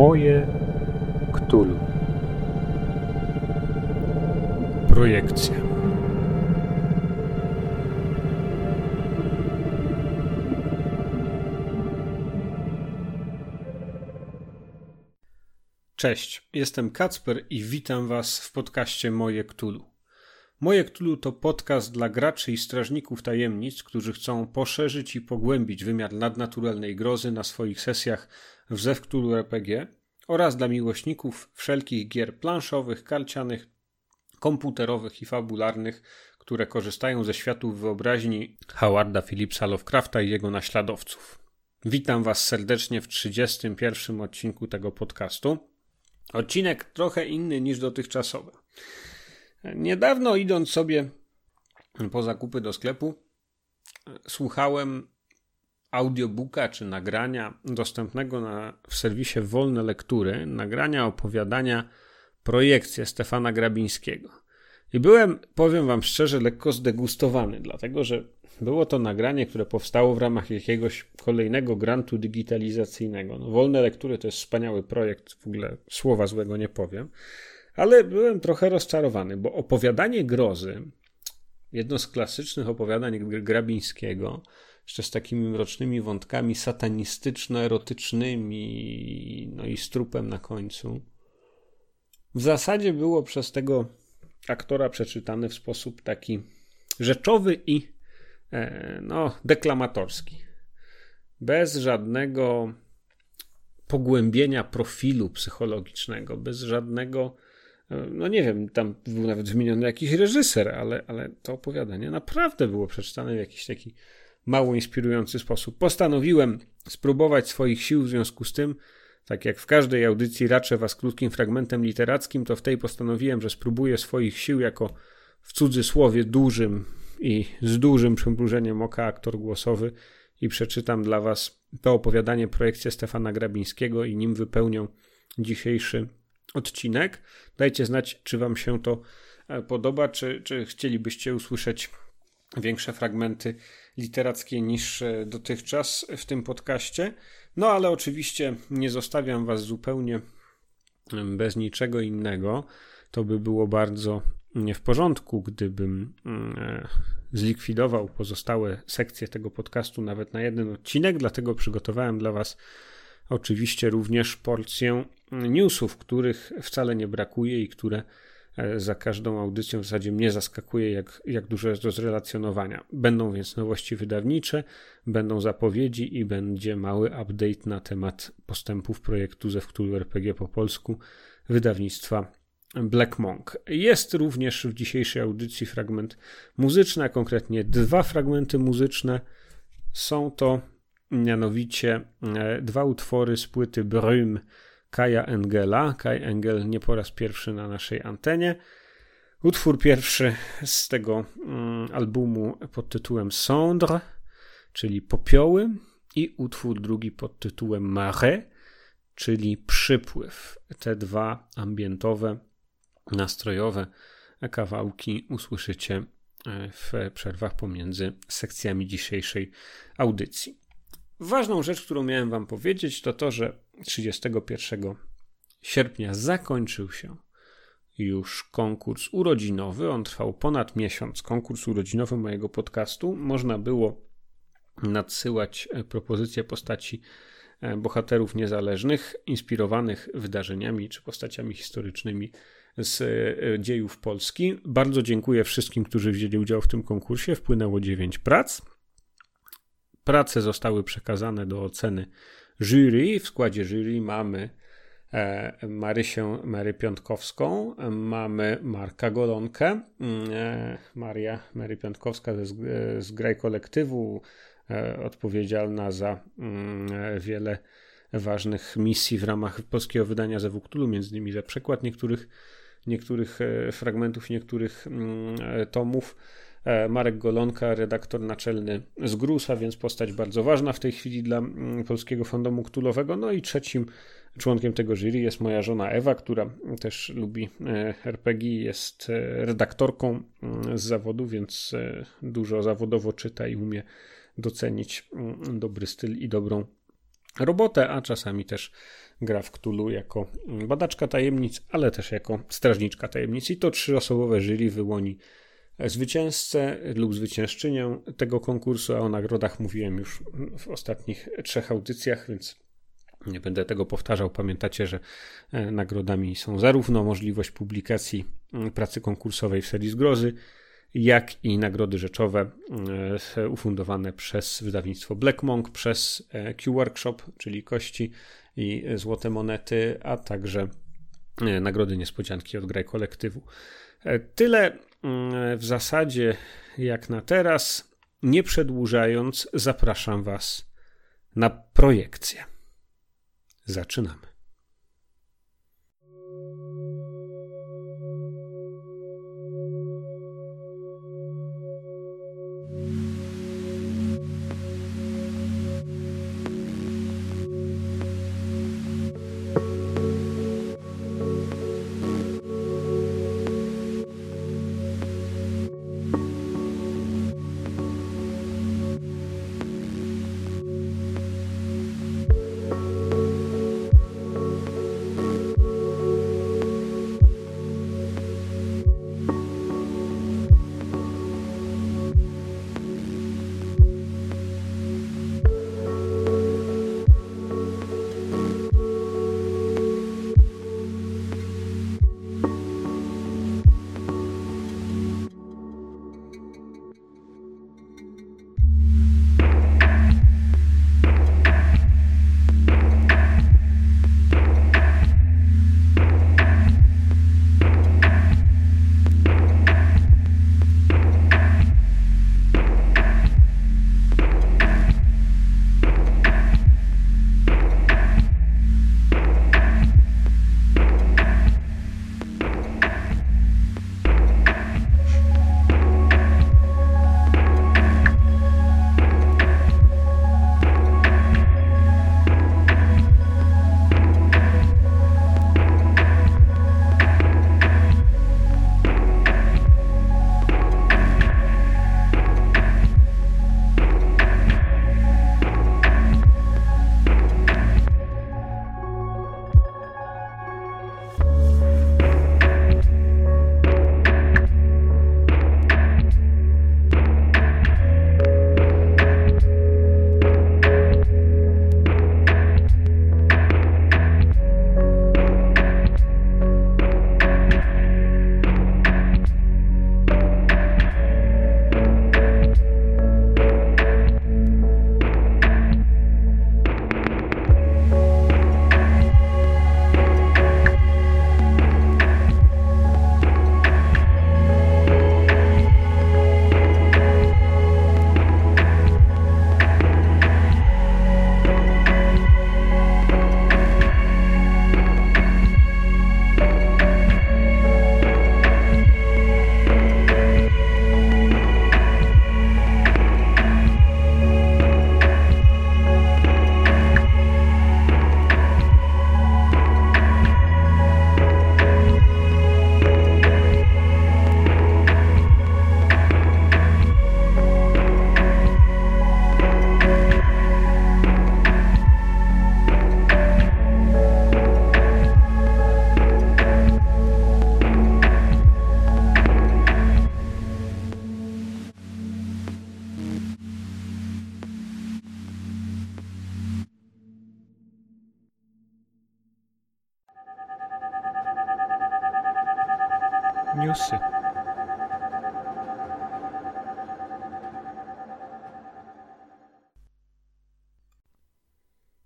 Moje Ktulu. Projekcja. Cześć, jestem Kacper i witam Was w podcaście Moje Ktulu. Moje Ktulu to podcast dla graczy i strażników tajemnic, którzy chcą poszerzyć i pogłębić wymiar nadnaturalnej grozy na swoich sesjach w Ktulu RPG oraz dla miłośników wszelkich gier planszowych, karcianych, komputerowych i fabularnych, które korzystają ze światów wyobraźni Howarda Phillipsa Lovecrafta i jego naśladowców. Witam Was serdecznie w 31 odcinku tego podcastu. Odcinek trochę inny niż dotychczasowy. Niedawno idąc sobie po zakupy do sklepu, słuchałem audiobooka czy nagrania dostępnego na, w serwisie Wolne Lektury, nagrania opowiadania Projekcje Stefana Grabińskiego. I byłem, powiem Wam szczerze, lekko zdegustowany, dlatego że było to nagranie, które powstało w ramach jakiegoś kolejnego grantu digitalizacyjnego. No, Wolne Lektury to jest wspaniały projekt, w ogóle słowa złego nie powiem, ale byłem trochę rozczarowany, bo opowiadanie grozy, jedno z klasycznych opowiadań Grabińskiego, jeszcze z takimi mrocznymi wątkami satanistyczno-erotycznymi, no i strupem na końcu. W zasadzie było przez tego aktora przeczytane w sposób taki rzeczowy i e, no, deklamatorski. Bez żadnego pogłębienia profilu psychologicznego, bez żadnego, e, no nie wiem, tam był nawet wymieniony jakiś reżyser, ale, ale to opowiadanie naprawdę było przeczytane w jakiś taki mało inspirujący sposób. Postanowiłem spróbować swoich sił w związku z tym, tak jak w każdej audycji raczę was krótkim fragmentem literackim, to w tej postanowiłem, że spróbuję swoich sił jako w cudzysłowie dużym i z dużym przymrużeniem oka aktor głosowy i przeczytam dla was to opowiadanie projekcie Stefana Grabińskiego i nim wypełnią dzisiejszy odcinek. Dajcie znać, czy wam się to e, podoba, czy, czy chcielibyście usłyszeć większe fragmenty literackie niż dotychczas w tym podcaście. No ale oczywiście nie zostawiam Was zupełnie bez niczego innego. To by było bardzo nie w porządku, gdybym e, zlikwidował pozostałe sekcje tego podcastu nawet na jeden odcinek, dlatego przygotowałem dla Was oczywiście również porcję newsów, których wcale nie brakuje i które za każdą audycją w zasadzie mnie zaskakuje, jak, jak dużo jest do zrelacjonowania. Będą więc nowości wydawnicze, będą zapowiedzi i będzie mały update na temat postępów projektu ze wktulu RPG po polsku wydawnictwa Black Monk. Jest również w dzisiejszej audycji fragment muzyczny, a konkretnie dwa fragmenty muzyczne. Są to mianowicie e, dwa utwory z płyty Brüm Kaja Engela. Kaj Engel nie po raz pierwszy na naszej antenie. Utwór pierwszy z tego mm, albumu pod tytułem Cendre, czyli Popioły i utwór drugi pod tytułem Mare, czyli Przypływ. Te dwa ambientowe, nastrojowe kawałki usłyszycie e, w przerwach pomiędzy sekcjami dzisiejszej audycji. Ważną rzecz, którą miałem Wam powiedzieć, to to, że 31 sierpnia zakończył się już konkurs urodzinowy. On trwał ponad miesiąc. Konkurs urodzinowy mojego podcastu. Można było nadsyłać e, propozycje postaci e, bohaterów niezależnych, inspirowanych wydarzeniami czy postaciami historycznymi z e, dziejów Polski. Bardzo dziękuję wszystkim, którzy wzięli udział w tym konkursie. Wpłynęło 9 prac. Prace zostały przekazane do oceny jury. W składzie jury mamy e, Marysię Mary Piątkowską, mamy Marka Golonkę, mm, e, Maria Mary Piątkowska z, z Graj Kolektywu, e, odpowiedzialna za mm, wiele ważnych misji w ramach polskiego wydania ze Wuktulu, między innymi za przekład niektórych, niektórych fragmentów, niektórych mm, tomów. E, Marek Golonka, redaktor naczelny z Grusa, więc postać bardzo ważna w tej chwili dla mm, Polskiego Fandomu Ktulowego. No i trzecim członkiem tego jury jest moja żona Ewa, która też lubi e, RPG, jest e, redaktorką mm, z zawodu, więc dużo zawodowo czyta i umie docenić mm, dobry styl i dobrą robotę, a czasami też gra w Cthulhu jako badaczka tajemnic, ale też jako strażniczka tajemnic. I to trzyosobowe jury wyłoni zwycięzcę lub zwyciężczynię tego konkursu, a o nagrodach mówiłem już w ostatnich trzech audycjach, więc nie będę tego powtarzał. Pamiętacie, że e, nagrodami są zarówno możliwość publikacji pracy konkursowej w serii zgrozy, jak i nagrody rzeczowe e, ufundowane przez wydawnictwo Black Monk, przez e, Q-Workshop, czyli kości i złote monety, a także nagrody niespodzianki od Graj Kolektywu. Tyle w zasadzie jak na teraz. Nie przedłużając, zapraszam Was na projekcję. Zaczynamy.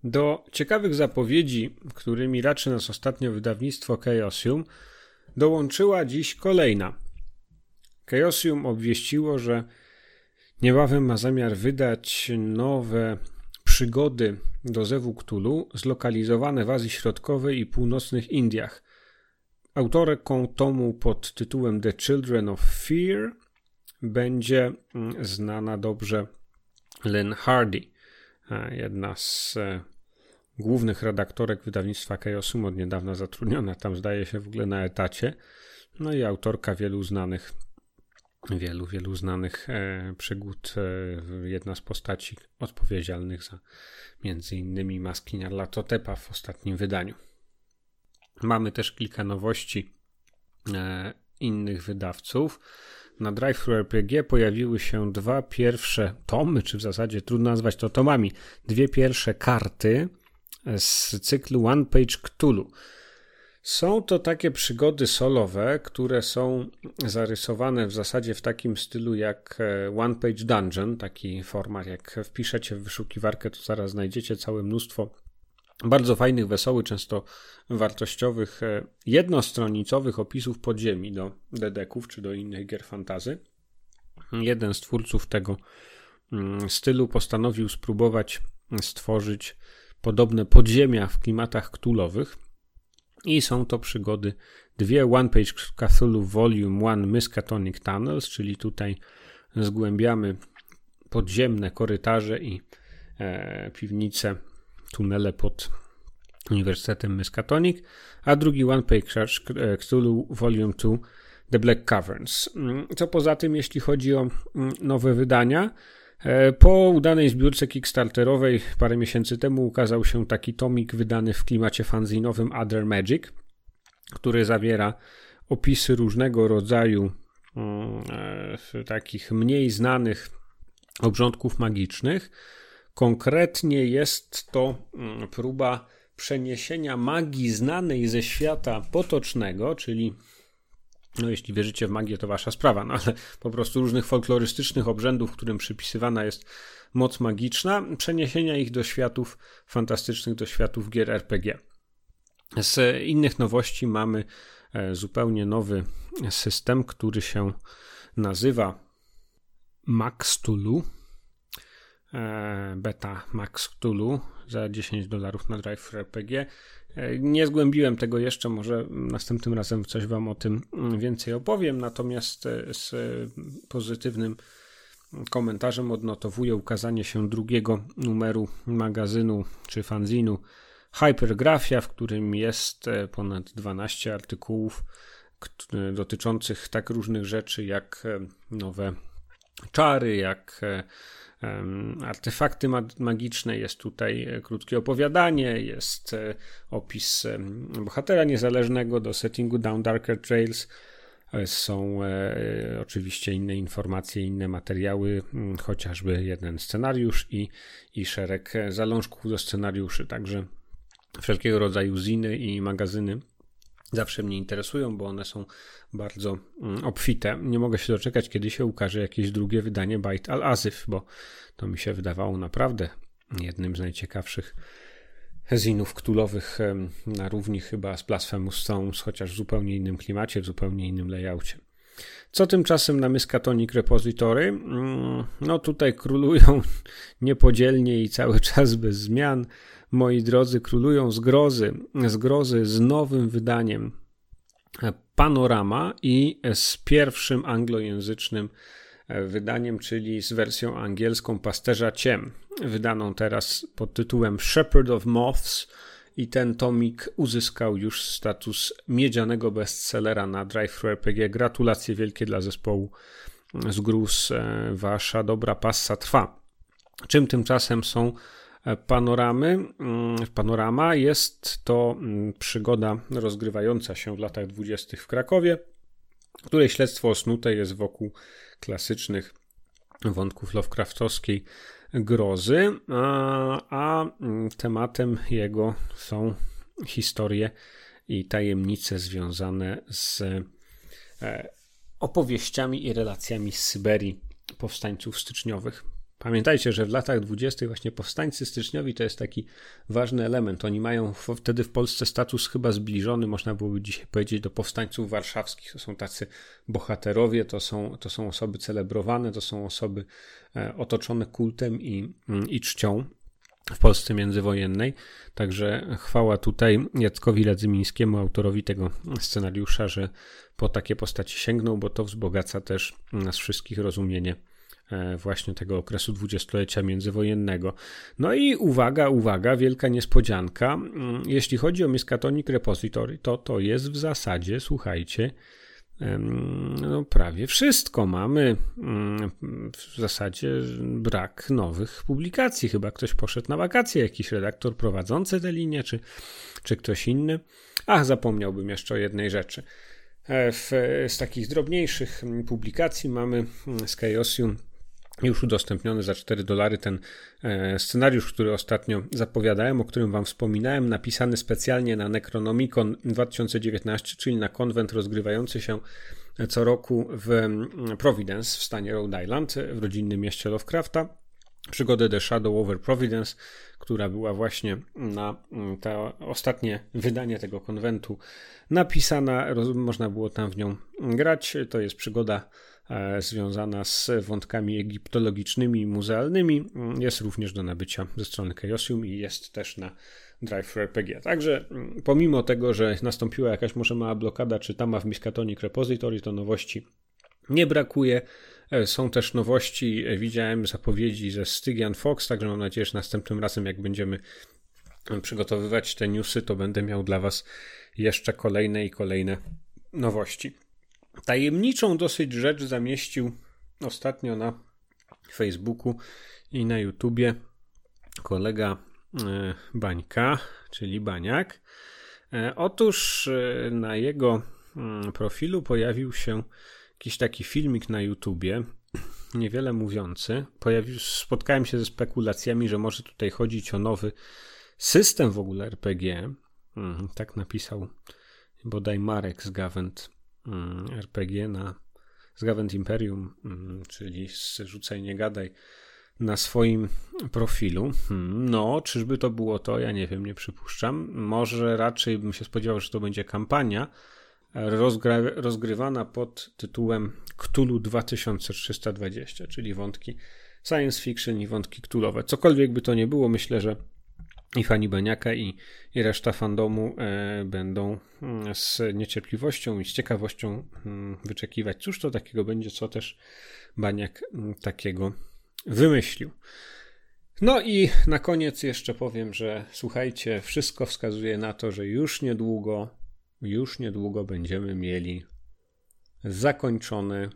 Do ciekawych zapowiedzi, którymi raczy nas ostatnio wydawnictwo Chaosium, dołączyła dziś kolejna. Chaosium obwieściło, że niebawem ma zamiar wydać nowe przygody do Zewu Cthulhu zlokalizowane w Azji Środkowej i północnych Indiach. Autorką tomu pod tytułem The Children of Fear będzie mm, znana dobrze Len Hardy, jedna z e, głównych redaktorek wydawnictwa Chaosum od niedawna zatrudniona tam zdaje się w ogóle na etacie. No i autorka wielu znanych wielu, wielu znanych e, przygód. E, jedna z postaci odpowiedzialnych za między innymi maski Nyarlathotepa w ostatnim wydaniu. Mamy też kilka nowości e, innych wydawców. Na Drive RPG pojawiły się dwa pierwsze tomy, czy w zasadzie trudno nazwać to tomami, dwie pierwsze karty z cyklu One Page Cthulhu. Są to takie przygody solowe, które są zarysowane w zasadzie w takim stylu jak e, One Page Dungeon, taki format. Jak wpiszecie w wyszukiwarkę, to zaraz znajdziecie całe mnóstwo bardzo fajnych, wesołych, często wartościowych, e, jednostronicowych opisów podziemi do dedeków czy do innych gier fantazy. Jeden z twórców tego mm, stylu postanowił spróbować stworzyć podobne podziemia w klimatach ktulowych. I są to przygody dwie One Page Cthulhu Volume 1 Miskatonic Tunnels, czyli tutaj zgłębiamy podziemne korytarze i e, piwnice, tunele pod Uniwersytetem Miskatonic, a drugi One Page Cthulhu Volume 2 The Black Caverns. Mm, co poza tym, jeśli chodzi o mm, nowe wydania, E, po udanej zbiórce kickstarterowej parę miesięcy temu ukazał się taki tomik wydany w klimacie fanzinowym Other Magic, który zawiera opisy różnego rodzaju mm, e, takich mniej znanych obrządków magicznych. Konkretnie jest to mm, próba przeniesienia magii znanej ze świata potocznego, czyli no, jeśli wierzycie w magię, to wasza sprawa, no ale po prostu różnych folklorystycznych obrzędów, którym przypisywana jest moc magiczna, przeniesienia ich do światów fantastycznych, do światów gier RPG. Z innych nowości mamy e, zupełnie nowy system, który się nazywa Max Tulu. E, beta Max Tulu za 10 dolarów na Drive RPG. Nie zgłębiłem tego jeszcze, może następnym razem coś Wam o tym więcej opowiem, natomiast e, z pozytywnym komentarzem odnotowuję ukazanie się drugiego numeru magazynu czy fanzinu Hypergrafia, w którym jest e, ponad 12 artykułów dotyczących tak różnych rzeczy jak e, nowe czary, jak artefakty magiczne, jest tutaj e, krótkie opowiadanie, jest e, opis bohatera niezależnego do settingu Down Darker Trails. E, są oczywiście inne informacje, inne materiały, chociażby jeden scenariusz i, i szereg zalążków do scenariuszy. Także wszelkiego rodzaju ziny i magazyny zawsze mnie interesują, bo one są bardzo mm, obfite. Nie mogę się doczekać, kiedy się ukaże jakieś drugie wydanie Bait al-Azyf, bo to mi się wydawało naprawdę jednym z najciekawszych zinów ktulowych na równi chyba z Blasphemous Stones, chociaż w zupełnie innym klimacie, w zupełnie innym layoutie. Co tymczasem na Miskatonic Repository? Mm, no tutaj królują niepodzielnie i cały czas bez zmian moi drodzy, królują zgrozy, zgrozy z nowym wydaniem Panorama i z pierwszym anglojęzycznym wydaniem, czyli z wersją angielską Pasterza Ciem, wydaną teraz pod tytułem Shepherd of Moths i ten tomik uzyskał już status miedzianego bestsellera na Drive. Gratulacje wielkie dla zespołu z Gruz. Wasza dobra passa trwa. Czym tymczasem są panoramy. Mm, panorama jest to mm, przygoda rozgrywająca się w latach dwudziestych w Krakowie, której śledztwo osnute jest wokół klasycznych wątków Lovecraftowskiej grozy, a, a mm, tematem jego są historie i tajemnice związane z e, opowieściami i relacjami z Syberii powstańców styczniowych. Pamiętajcie, że w latach dwudziestych właśnie powstańcy styczniowi to jest taki ważny element. Oni mają wtedy w Polsce status chyba zbliżony, można byłoby dzisiaj powiedzieć, do powstańców warszawskich. To są tacy bohaterowie, to są, to są osoby celebrowane, to są osoby e, otoczone kultem i, mm, i czcią w Polsce międzywojennej. Także chwała tutaj Jackowi Ladzymińskiemu, autorowi tego scenariusza, że po takie postaci sięgnął, bo to wzbogaca też nas wszystkich rozumienie właśnie tego okresu dwudziestolecia międzywojennego. No i uwaga, uwaga, wielka niespodzianka. Mm, jeśli chodzi o Miskatonic Repository, to to jest w zasadzie, słuchajcie, no, prawie wszystko. Mamy mm, w zasadzie brak nowych publikacji. Chyba ktoś poszedł na wakacje, jakiś redaktor prowadzący tę linię, czy, czy ktoś inny. Ach, zapomniałbym jeszcze o jednej rzeczy. E, w, z takich drobniejszych publikacji mamy mm, z Chaosium już udostępniony za 4 dolary ten e, scenariusz, który ostatnio zapowiadałem, o którym Wam wspominałem, napisany specjalnie na Necronomicon 2019, czyli na konwent rozgrywający się co roku w mm, Providence w stanie Rhode Island, w rodzinnym mieście Lovecrafta. Przygodę The Shadow Over Providence, która była właśnie na mm, to ostatnie wydanie tego konwentu napisana. Można było tam w nią grać. To jest przygoda związana z wątkami egiptologicznymi i muzealnymi jest również do nabycia ze strony Chaosium i jest też na Drive RPG. Także mm, pomimo tego, że nastąpiła jakaś może mała blokada czy tama w Miskatonic Repository, to nowości nie brakuje. E, są też nowości, e, widziałem zapowiedzi ze Stygian Fox, także mam nadzieję, że następnym razem jak będziemy przygotowywać te newsy, to będę miał dla Was jeszcze kolejne i kolejne nowości. Tajemniczą dosyć rzecz zamieścił ostatnio na Facebooku i na YouTubie kolega e, Bańka, czyli Baniak. E, otóż e, na jego mm, profilu pojawił się jakiś taki filmik na YouTubie, niewiele mówiący. Pojawił, spotkałem się ze spekulacjami, że może tutaj chodzić o nowy system w ogóle RPG. Mm, tak napisał bodaj Marek z Gawent RPG na z Imperium, mm, czyli Rzucaj Nie Gadaj, na swoim profilu. Hmm, no, czyżby to było to? Ja nie wiem, nie przypuszczam. Może raczej bym się spodziewał, że to będzie kampania rozgrywana pod tytułem Cthulhu 2320, czyli wątki science fiction i wątki Cthulhu'owe. Cokolwiek by to nie było, myślę, że i fani Baniaka i, i reszta fandomu e, będą mm, z niecierpliwością i z ciekawością mm, wyczekiwać, cóż to takiego będzie, co też Baniak mm, takiego wymyślił. No i na koniec jeszcze powiem, że słuchajcie, wszystko wskazuje na to, że już niedługo, już niedługo będziemy mieli zakończony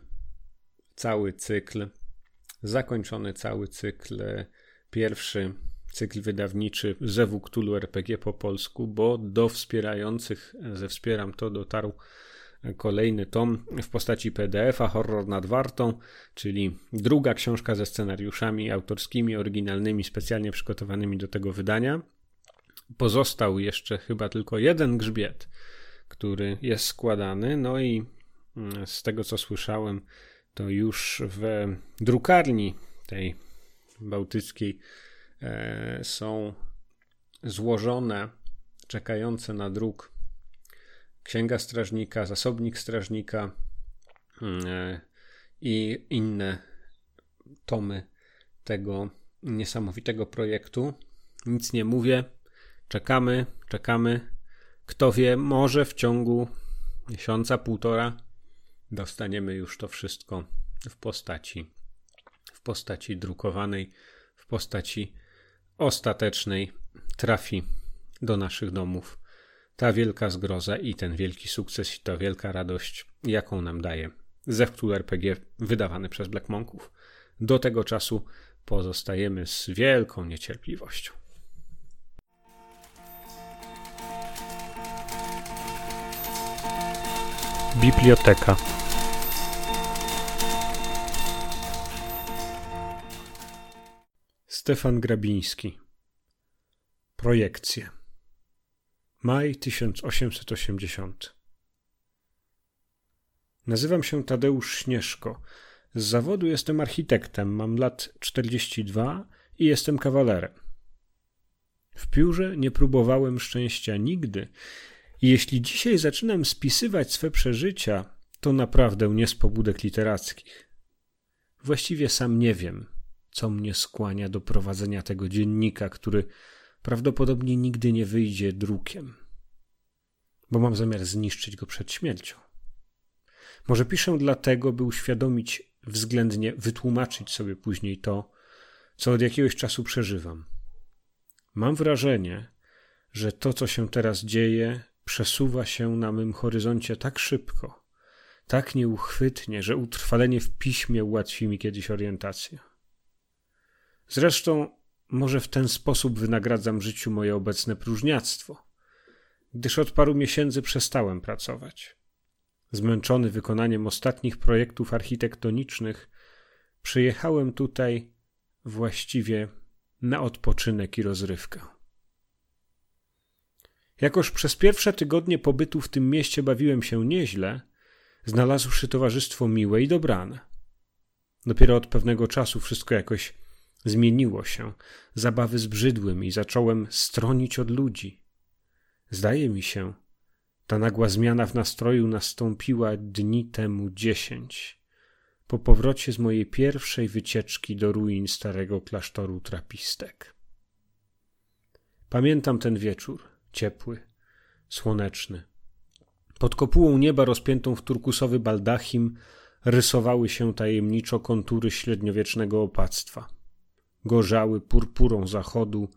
cały cykl, zakończony cały cykl pierwszy cykl wydawniczy Zewu Cthulhu RPG po polsku, bo do wspierających ze Wspieram to dotarł kolejny tom w postaci PDF-a Horror nad Wartą, czyli druga książka ze scenariuszami autorskimi, oryginalnymi, specjalnie przygotowanymi do tego wydania. Pozostał jeszcze chyba tylko jeden grzbiet, który jest składany, no i mm, z tego co słyszałem, to już w drukarni tej bałtyckiej są złożone, czekające na druk Księga Strażnika, Zasobnik Strażnika mm, e, i inne tomy tego niesamowitego projektu. Nic nie mówię. Czekamy, czekamy. Kto wie, może w ciągu miesiąca, półtora dostaniemy już to wszystko w postaci w postaci drukowanej, w postaci ostatecznej trafi do naszych domów ta wielka zgroza i ten wielki sukces i ta wielka radość, jaką nam daje Zewktul RPG wydawany przez Black Monków. Do tego czasu pozostajemy z wielką niecierpliwością. Biblioteka Stefan Grabiński Projekcje Maj 1880 Nazywam się Tadeusz Śnieżko. Z zawodu jestem architektem, mam lat 42 i jestem kawalerem. W piórze nie próbowałem szczęścia nigdy i jeśli dzisiaj zaczynam spisywać swe przeżycia, to naprawdę nie z pobudek literackich. Właściwie sam nie wiem, co mnie skłania do prowadzenia tego dziennika, który prawdopodobnie nigdy nie wyjdzie drukiem, bo mam zamiar zniszczyć go przed śmiercią. Może piszę dlatego, by uświadomić względnie, wytłumaczyć sobie później to, co od jakiegoś czasu przeżywam. Mam wrażenie, że to, co się teraz dzieje, przesuwa się na mym horyzoncie tak szybko, tak nieuchwytnie, że utrwalenie w piśmie ułatwi mi kiedyś orientację. Zresztą, może w ten sposób wynagradzam życiu moje obecne próżniactwo, gdyż od paru miesięcy przestałem pracować. Zmęczony wykonaniem ostatnich projektów architektonicznych, przyjechałem tutaj właściwie na odpoczynek i rozrywkę. Jakoż przez pierwsze tygodnie pobytu w tym mieście bawiłem się nieźle, znalazłszy towarzystwo miłe i dobrane. Dopiero od pewnego czasu wszystko jakoś zmieniło się, zabawy zbrzydły i zacząłem stronić od ludzi. Zdaje mi się, ta nagła zmiana w nastroju nastąpiła dni temu dziesięć, po powrocie z mojej pierwszej wycieczki do ruin starego klasztoru trapistek. Pamiętam ten wieczór, ciepły, słoneczny. Pod kopułą nieba rozpiętą w turkusowy baldachim rysowały się tajemniczo kontury średniowiecznego opactwa. Gorzały purpurą zachodu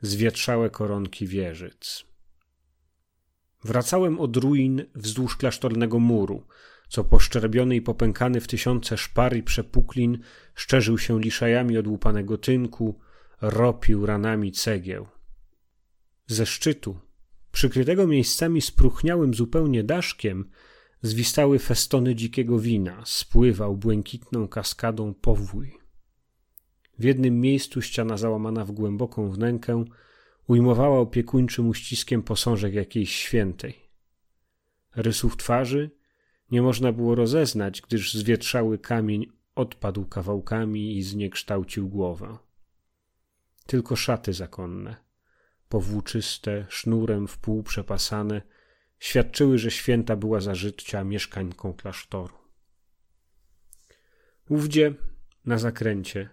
zwietrzałe koronki wieżyc. Wracałem od ruin wzdłuż klasztornego muru, co poszczerbiony i popękany w tysiące szpar i przepuklin szczerzył się liszajami od łupanego tynku, ropił ranami cegieł. Ze szczytu, przykrytego miejscami spruchniałym zupełnie daszkiem, zwistały festony dzikiego wina, spływał błękitną kaskadą powój. W jednym miejscu ściana załamana w głęboką wnękę ujmowała opiekuńczym uściskiem posążek jakiejś świętej. Rysów twarzy nie można było rozeznać, gdyż zwietrzały kamień odpadł kawałkami i zniekształcił głowę. Tylko szaty zakonne, powłóczyste, sznurem w pół przepasane, świadczyły, że święta była za życia mieszkańką klasztoru. Ówdzie, na zakręcie,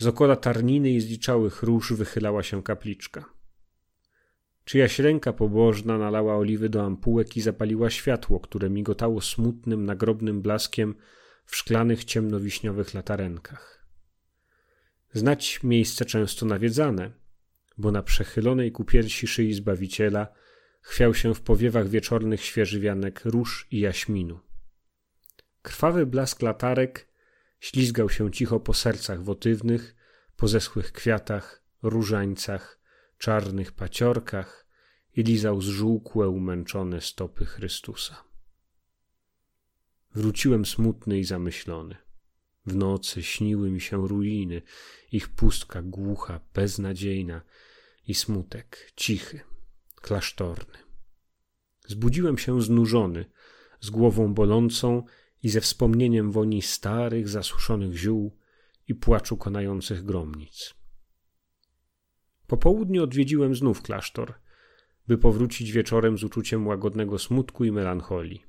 z okola tarniny i zliczałych róż wychylała się kapliczka. Czyjaś ręka pobożna nalała oliwy do ampułek i zapaliła światło, które migotało smutnym, nagrobnym blaskiem w szklanych, ciemnowiśniowych latarenkach. Znać miejsce często nawiedzane, bo na przechylonej ku piersi szyi Zbawiciela chwiał się w powiewach wieczornych świeży wianek róż i jaśminu. Krwawy blask latarek Ślizgał się cicho po sercach wotywnych, po zeschłych kwiatach, różańcach, czarnych paciorkach i lizał zżółkłe, umęczone stopy Chrystusa. Wróciłem smutny i zamyślony. W nocy śniły mi się ruiny, ich pustka głucha, beznadziejna i smutek cichy, klasztorny. Zbudziłem się znużony, z głową bolącą i ze wspomnieniem woni starych, zasuszonych ziół i płaczu konających gromnic. Po południu odwiedziłem znów klasztor, by powrócić wieczorem z uczuciem łagodnego smutku i melancholii.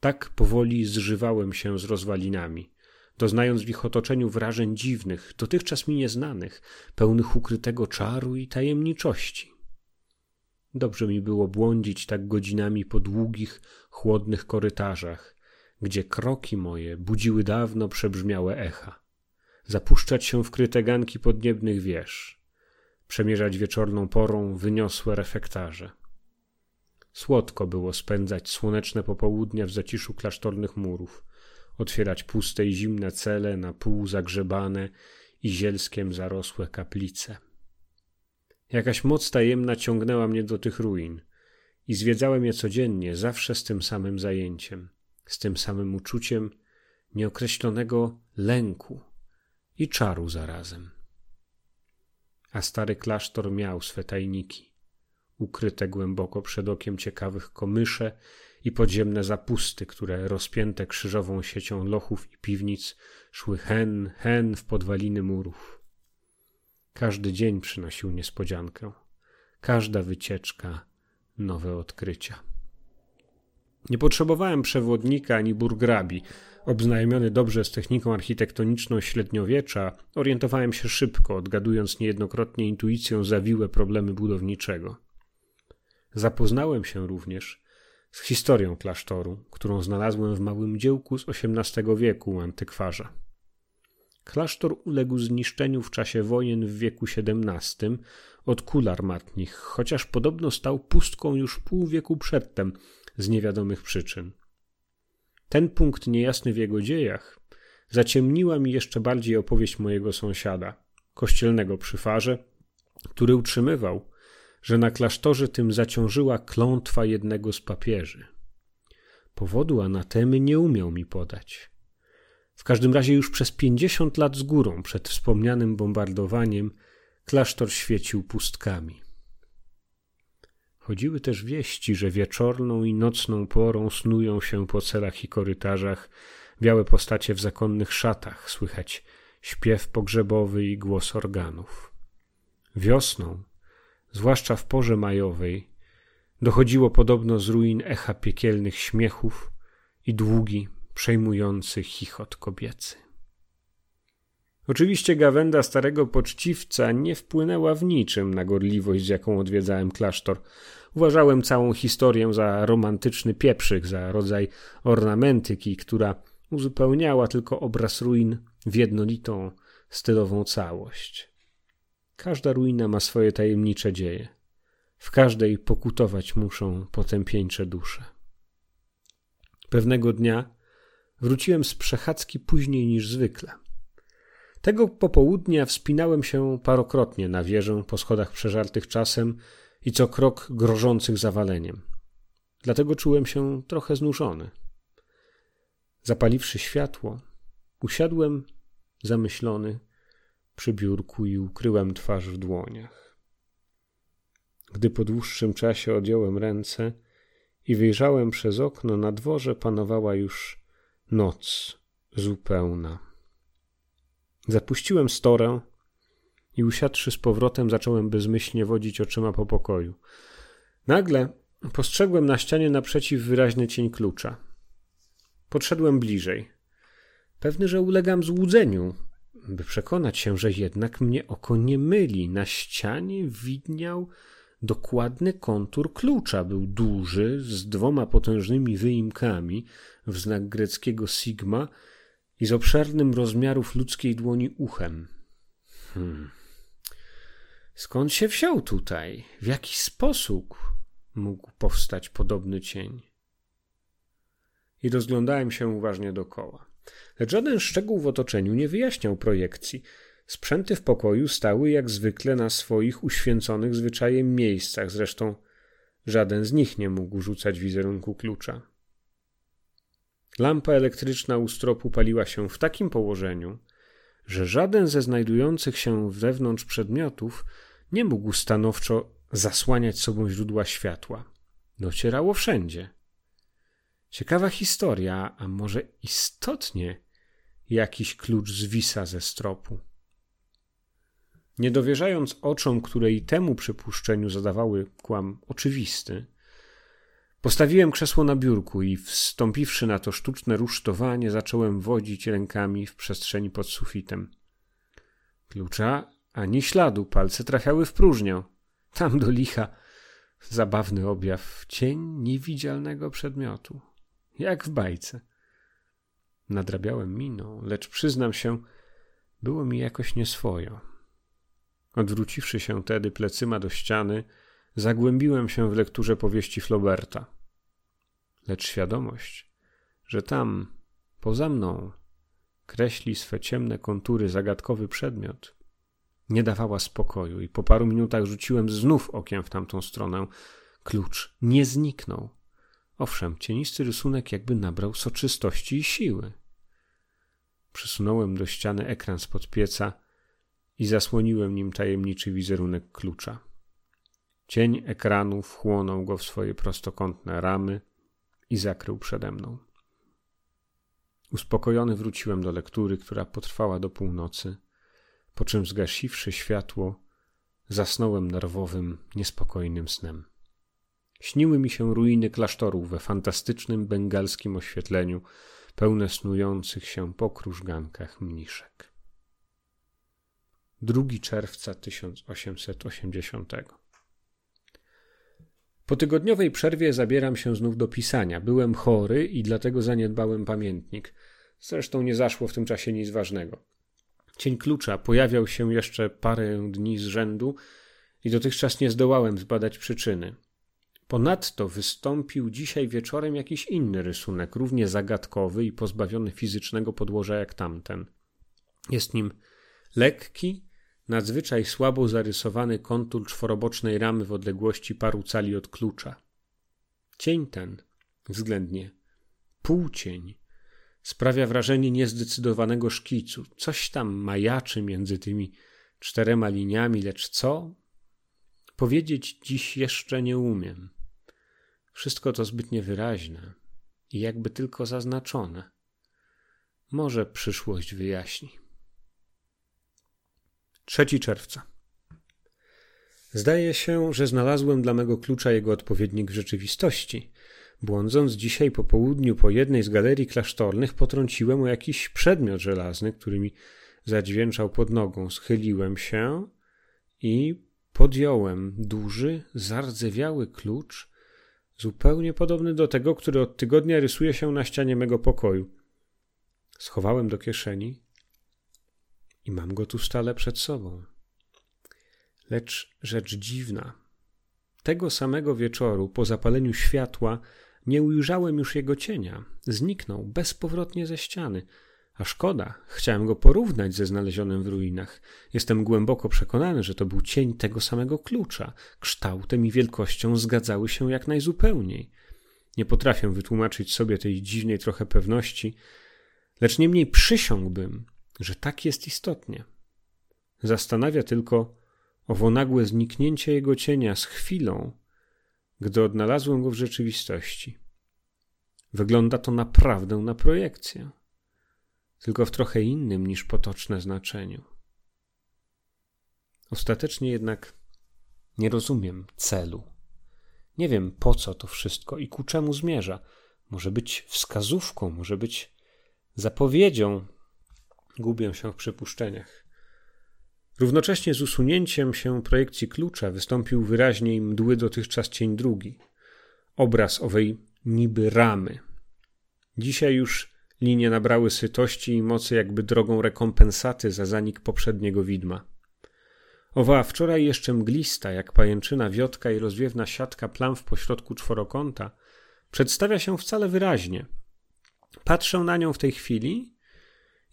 Tak powoli zżywałem się z rozwalinami, doznając w ich otoczeniu wrażeń dziwnych, dotychczas mi nieznanych, pełnych ukrytego czaru i tajemniczości. Dobrze mi było błądzić tak godzinami po długich, chłodnych korytarzach, gdzie kroki moje budziły dawno przebrzmiałe echa, zapuszczać się w kryte ganki podniebnych wież, przemierzać wieczorną porą wyniosłe refektarze. Słodko było spędzać słoneczne popołudnia w zaciszu klasztornych murów, otwierać puste i zimne cele na pół zagrzebane i zielskiem zarosłe kaplice. Jakaś moc tajemna ciągnęła mnie do tych ruin i zwiedzałem je codziennie, zawsze z tym samym zajęciem – z tym samym uczuciem nieokreślonego lęku i czaru zarazem. A stary klasztor miał swe tajniki, ukryte głęboko przed okiem ciekawych komysze i podziemne zapusty, które rozpięte krzyżową siecią lochów i piwnic szły hen, hen w podwaliny murów. Każdy dzień przynosił niespodziankę, każda wycieczka nowe odkrycia. Nie potrzebowałem przewodnika ani burgrabi. Obznajomiony dobrze z techniką architektoniczną średniowiecza, orientowałem się szybko, odgadując niejednokrotnie intuicją zawiłe problemy budowniczego. Zapoznałem się również z historią klasztoru, którą znalazłem w małym dziełku z XVIII wieku antykwarza. Klasztor uległ zniszczeniu w czasie wojen w wieku XVII od kul armatnich, chociaż podobno stał pustką już pół wieku przedtem – z niewiadomych przyczyn. ten punkt niejasny w jego dziejach zaciemniła mi jeszcze bardziej opowieść mojego sąsiada, kościelnego przy farze, który utrzymywał, że na klasztorze tym zaciążyła klątwa jednego z papieży. Powodu anatemy nie umiał mi podać. W każdym razie już przez pięćdziesiąt lat z górą przed wspomnianym bombardowaniem klasztor świecił pustkami. Chodziły też wieści, że wieczorną i nocną porą snują się po celach i korytarzach białe postacie w zakonnych szatach, słychać śpiew pogrzebowy i głos organów. Wiosną, zwłaszcza w porze majowej, dochodziło podobno z ruin echa piekielnych śmiechów i długi, przejmujący chichot kobiecy. Oczywiście gawenda starego poczciwca nie wpłynęła w niczym na gorliwość, z jaką odwiedzałem klasztor. Uważałem całą historię za romantyczny pieprzyk, za rodzaj ornamentyki, która uzupełniała tylko obraz ruin w jednolitą, stylową całość. Każda ruina ma swoje tajemnicze dzieje. W każdej pokutować muszą potępieńcze dusze. Pewnego dnia wróciłem z przechadzki później niż zwykle. Tego popołudnia wspinałem się parokrotnie na wieżę po schodach przeżartych czasem i co krok grożących zawaleniem. Dlatego czułem się trochę znużony. Zapaliwszy światło, usiadłem zamyślony przy biurku i ukryłem twarz w dłoniach. Gdy po dłuższym czasie odjąłem ręce i wyjrzałem przez okno, na dworze panowała już noc zupełna. Zapuściłem storę i usiadłszy z powrotem, zacząłem bezmyślnie wodzić oczyma po pokoju. Nagle postrzegłem na ścianie naprzeciw wyraźny cień klucza. Podszedłem bliżej. Pewny, że ulegam złudzeniu, by przekonać się, że jednak mnie oko nie myli. Na ścianie widniał dokładny kontur klucza. Był duży, z dwoma potężnymi wyimkami w znak greckiego sigma i z obszernym rozmiarów ludzkiej dłoni uchem. Hmm. Skąd się wziął tutaj? W jaki sposób mógł powstać podobny cień? I rozglądałem się uważnie dokoła. Lecz żaden szczegół w otoczeniu nie wyjaśniał projekcji. Sprzęty w pokoju stały jak zwykle na swoich uświęconych zwyczajem miejscach, zresztą żaden z nich nie mógł rzucać wizerunku klucza. Lampa elektryczna u stropu paliła się w takim położeniu, że żaden ze znajdujących się wewnątrz przedmiotów nie mógł stanowczo zasłaniać sobą źródła światła. Docierało wszędzie. Ciekawa historia, a może istotnie jakiś klucz zwisa ze stropu. Nie dowierzając oczom, które i temu przypuszczeniu zadawały kłam oczywisty, Postawiłem krzesło na biurku i wstąpiwszy na to sztuczne rusztowanie, zacząłem wodzić rękami w przestrzeni pod sufitem. Klucza ani śladu, palce trafiały w próżnię. Tam do licha zabawny objaw, cień niewidzialnego przedmiotu, jak w bajce. Nadrabiałem miną, lecz przyznam się, było mi jakoś nieswojo. Odwróciwszy się tedy plecyma do ściany, zagłębiłem się w lekturze powieści Flauberta. Lecz świadomość, że tam, poza mną, kreśli swe ciemne kontury zagadkowy przedmiot, nie dawała spokoju i po paru minutach rzuciłem znów okiem w tamtą stronę. Klucz nie zniknął. Owszem, cienisty rysunek jakby nabrał soczystości i siły. Przysunąłem do ściany ekran spod pieca i zasłoniłem nim tajemniczy wizerunek klucza. Cień ekranu wchłonął go w swoje prostokątne ramy i zakrył przede mną. Uspokojony wróciłem do lektury, która potrwała do północy, po czym zgasiwszy światło, zasnąłem nerwowym, niespokojnym snem. Śniły mi się ruiny klasztorów we fantastycznym bengalskim oświetleniu, pełne snujących się po krużgankach mniszek. 2 czerwca 1880 po tygodniowej przerwie zabieram się znów do pisania. Byłem chory i dlatego zaniedbałem pamiętnik. Zresztą nie zaszło w tym czasie nic ważnego. Cień klucza pojawiał się jeszcze parę dni z rzędu i dotychczas nie zdołałem zbadać przyczyny. Ponadto wystąpił dzisiaj wieczorem jakiś inny rysunek, równie zagadkowy i pozbawiony fizycznego podłoża jak tamten. Jest nim lekki, nadzwyczaj słabo zarysowany kontur czworobocznej ramy w odległości paru cali od klucza. Cień ten, względnie półcień, sprawia wrażenie niezdecydowanego szkicu. Coś tam majaczy między tymi czterema liniami, lecz co? Powiedzieć dziś jeszcze nie umiem. Wszystko to zbytnie wyraźne i jakby tylko zaznaczone. Może przyszłość wyjaśni. 3 czerwca. Zdaje się, że znalazłem dla mego klucza jego odpowiednik w rzeczywistości. Błądząc dzisiaj po południu po jednej z galerii klasztornych, potrąciłem o jakiś przedmiot żelazny, który mi zadźwięczał pod nogą. Schyliłem się i podjąłem duży, zardzewiały klucz, zupełnie podobny do tego, który od tygodnia rysuje się na ścianie mego pokoju. Schowałem do kieszeni i mam go tu stale przed sobą. Lecz rzecz dziwna. Tego samego wieczoru, po zapaleniu światła, nie ujrzałem już jego cienia. Zniknął bezpowrotnie ze ściany. A szkoda, chciałem go porównać ze znalezionym w ruinach. Jestem głęboko przekonany, że to był cień tego samego klucza. Kształtem i wielkością zgadzały się jak najzupełniej. Nie potrafię wytłumaczyć sobie tej dziwnej trochę pewności, lecz niemniej przysiągłbym, że tak jest istotnie. Zastanawia tylko owo nagłe zniknięcie jego cienia z chwilą, gdy odnalazłem go w rzeczywistości. Wygląda to naprawdę na projekcję, tylko w trochę innym niż potoczne znaczeniu. Ostatecznie jednak nie rozumiem celu. Nie wiem po co to wszystko i ku czemu zmierza. Może być wskazówką, może być zapowiedzią. Gubię się w przypuszczeniach. Równocześnie z usunięciem się projekcji klucza wystąpił wyraźniej mdły dotychczas cień drugi. Obraz owej niby ramy. Dzisiaj już linie nabrały sytości i mocy jakby drogą rekompensaty za zanik poprzedniego widma. Owa wczoraj jeszcze mglista, jak pajęczyna wiotka i rozwiewna siatka plam w pośrodku czworokąta, przedstawia się wcale wyraźnie. Patrzę na nią w tej chwili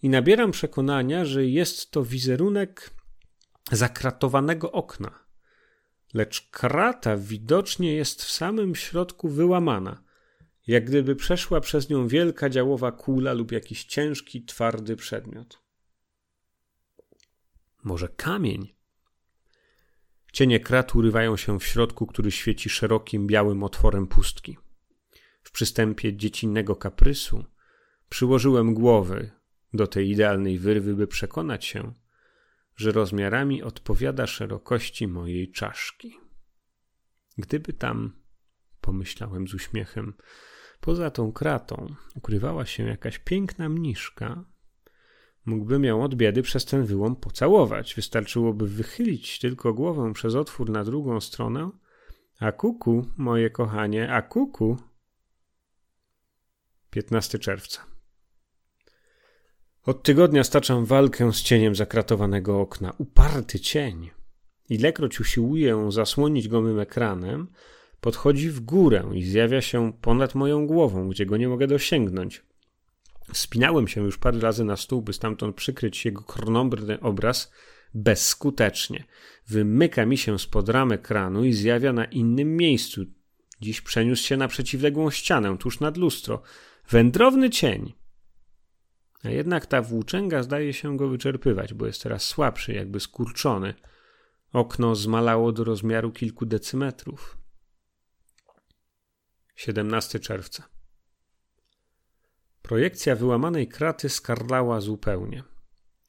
i nabieram przekonania, że jest to wizerunek zakratowanego okna. Lecz krata widocznie jest w samym środku wyłamana, jak gdyby przeszła przez nią wielka działowa kula lub jakiś ciężki, twardy przedmiot. Może kamień? Cienie krat urywają się w środku, który świeci szerokim, białym otworem pustki. W przystępie dziecinnego kaprysu przyłożyłem głowy do tej idealnej wyrwy, by przekonać się, że rozmiarami odpowiada szerokości mojej czaszki. Gdyby tam, pomyślałem z uśmiechem, poza tą kratą ukrywała się jakaś piękna mniszka, mógłbym ją od biedy przez ten wyłom pocałować. Wystarczyłoby wychylić tylko głowę przez otwór na drugą stronę, a kuku, moje kochanie, a kuku. 15 czerwca. Od tygodnia staczam walkę z cieniem zakratowanego okna. Uparty cień. Ilekroć usiłuję zasłonić go mym ekranem, podchodzi w górę i zjawia się ponad moją głową, gdzie go nie mogę dosięgnąć. Spinałem się już parę razy na stół, by stamtąd przykryć jego krnąbrny obraz bezskutecznie. Wymyka mi się spod ram ekranu i zjawia na innym miejscu. Dziś przeniósł się na przeciwległą ścianę, tuż nad lustro. Wędrowny cień. A jednak ta włóczęga zdaje się go wyczerpywać, bo jest teraz słabszy, jakby skurczony. Okno zmalało do rozmiaru kilku decymetrów. 17 czerwca. Projekcja wyłamanej kraty skarlała zupełnie.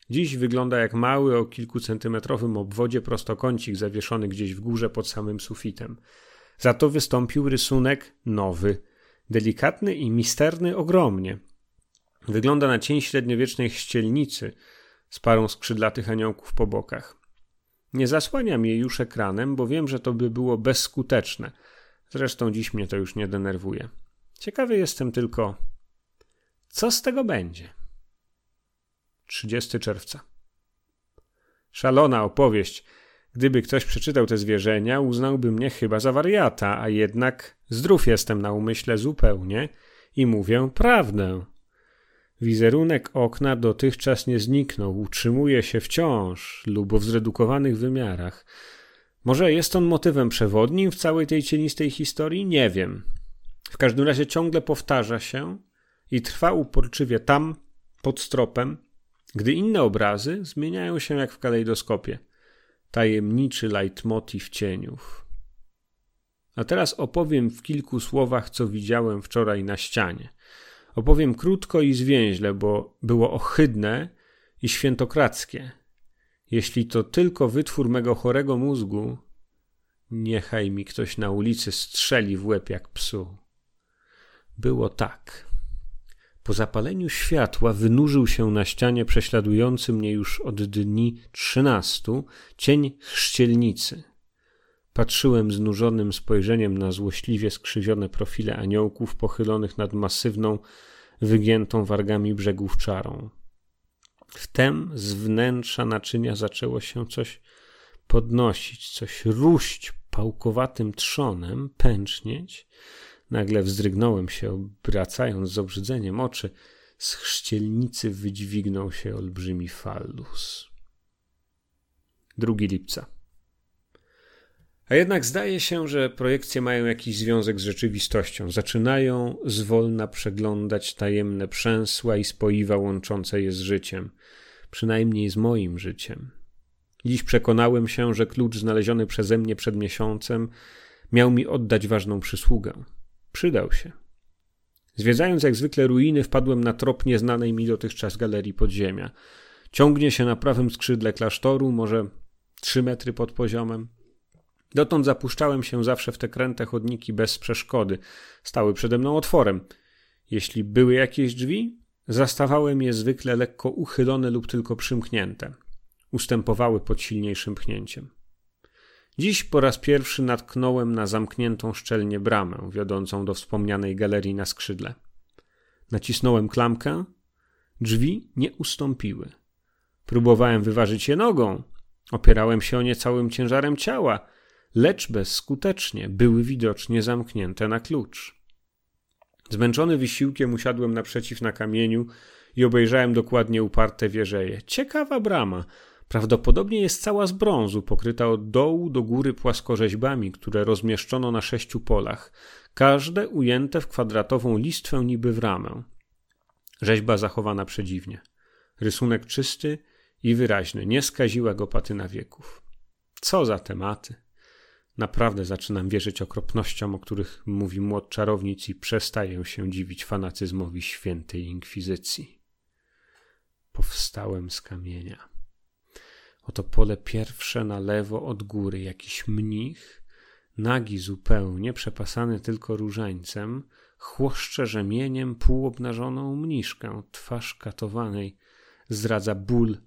Dziś wygląda jak mały o kilkucentymetrowym obwodzie prostokącik zawieszony gdzieś w górze pod samym sufitem. Za to wystąpił rysunek nowy, delikatny i misterny ogromnie – Wygląda na cień średniowiecznej ścielnicy z parą skrzydlatych aniołków po bokach. Nie zasłaniam jej już ekranem, bo wiem, że to by było bezskuteczne. Zresztą dziś mnie to już nie denerwuje. Ciekawy jestem tylko, co z tego będzie. 30 czerwca. Szalona opowieść. Gdyby ktoś przeczytał te zwierzenia, uznałby mnie chyba za wariata, a jednak zdrów jestem na umyśle zupełnie i mówię prawdę. Wizerunek okna dotychczas nie zniknął, utrzymuje się wciąż lub w zredukowanych wymiarach. Może jest on motywem przewodnim w całej tej cienistej historii? Nie wiem. W każdym razie ciągle powtarza się i trwa uporczywie tam, pod stropem, gdy inne obrazy zmieniają się jak w kalejdoskopie. Tajemniczy leitmotiv cieniów. A teraz opowiem w kilku słowach, co widziałem wczoraj na ścianie. Opowiem krótko i zwięźle, bo było ohydne i świętokradzkie. Jeśli to tylko wytwór mego chorego mózgu, niechaj mi ktoś na ulicy strzeli w łeb jak psu. Było tak. Po zapaleniu światła wynurzył się na ścianie prześladujący mnie już od dni trzynastu cień chrzcielnicy. Patrzyłem znużonym spojrzeniem na złośliwie skrzywione profile aniołków pochylonych nad masywną, wygiętą wargami brzegów czarą. Wtem z wnętrza naczynia zaczęło się coś podnosić, coś ruść pałkowatym trzonem, pęcznieć. Nagle wzdrygnąłem się, obracając z obrzydzeniem oczy. Z chrzcielnicy wydźwignął się olbrzymi fallus. 2 lipca. A jednak zdaje się, że projekcje mają jakiś związek z rzeczywistością. Zaczynają zwolna przeglądać tajemne przęsła i spoiwa łączące je z życiem, przynajmniej z moim życiem. Dziś przekonałem się, że klucz znaleziony przeze mnie przed miesiącem miał mi oddać ważną przysługę. Przydał się. Zwiedzając jak zwykle ruiny, wpadłem na trop nieznanej mi dotychczas galerii podziemia. Ciągnie się na prawym skrzydle klasztoru, może trzy metry pod poziomem. Dotąd zapuszczałem się zawsze w te kręte chodniki bez przeszkody. Stały przede mną otworem. Jeśli były jakieś drzwi, zastawałem je zwykle lekko uchylone lub tylko przymknięte. Ustępowały pod silniejszym pchnięciem. Dziś po raz pierwszy natknąłem na zamkniętą szczelnie bramę wiodącą do wspomnianej galerii na skrzydle. Nacisnąłem klamkę. Drzwi nie ustąpiły. Próbowałem wyważyć je nogą. Opierałem się o nie całym ciężarem ciała lecz bezskutecznie były widocznie zamknięte na klucz. Zmęczony wysiłkiem usiadłem naprzeciw na kamieniu i obejrzałem dokładnie uparte wieżeje. Ciekawa brama. Prawdopodobnie jest cała z brązu, pokryta od dołu do góry płaskorzeźbami, które rozmieszczono na sześciu polach, każde ujęte w kwadratową listwę niby w ramę. Rzeźba zachowana przedziwnie. Rysunek czysty i wyraźny, nie skaziła go patyna wieków. Co za tematy! Naprawdę zaczynam wierzyć okropnościom, o których mówi młot czarownic i przestaję się dziwić fanatyzmowi świętej inkwizycji. Powstałem z kamienia. Oto pole pierwsze na lewo od góry, jakiś mnich, nagi zupełnie, przepasany tylko różańcem, chłoszcze rzemieniem półobnażoną mniszkę, twarz katowanej, zdradza ból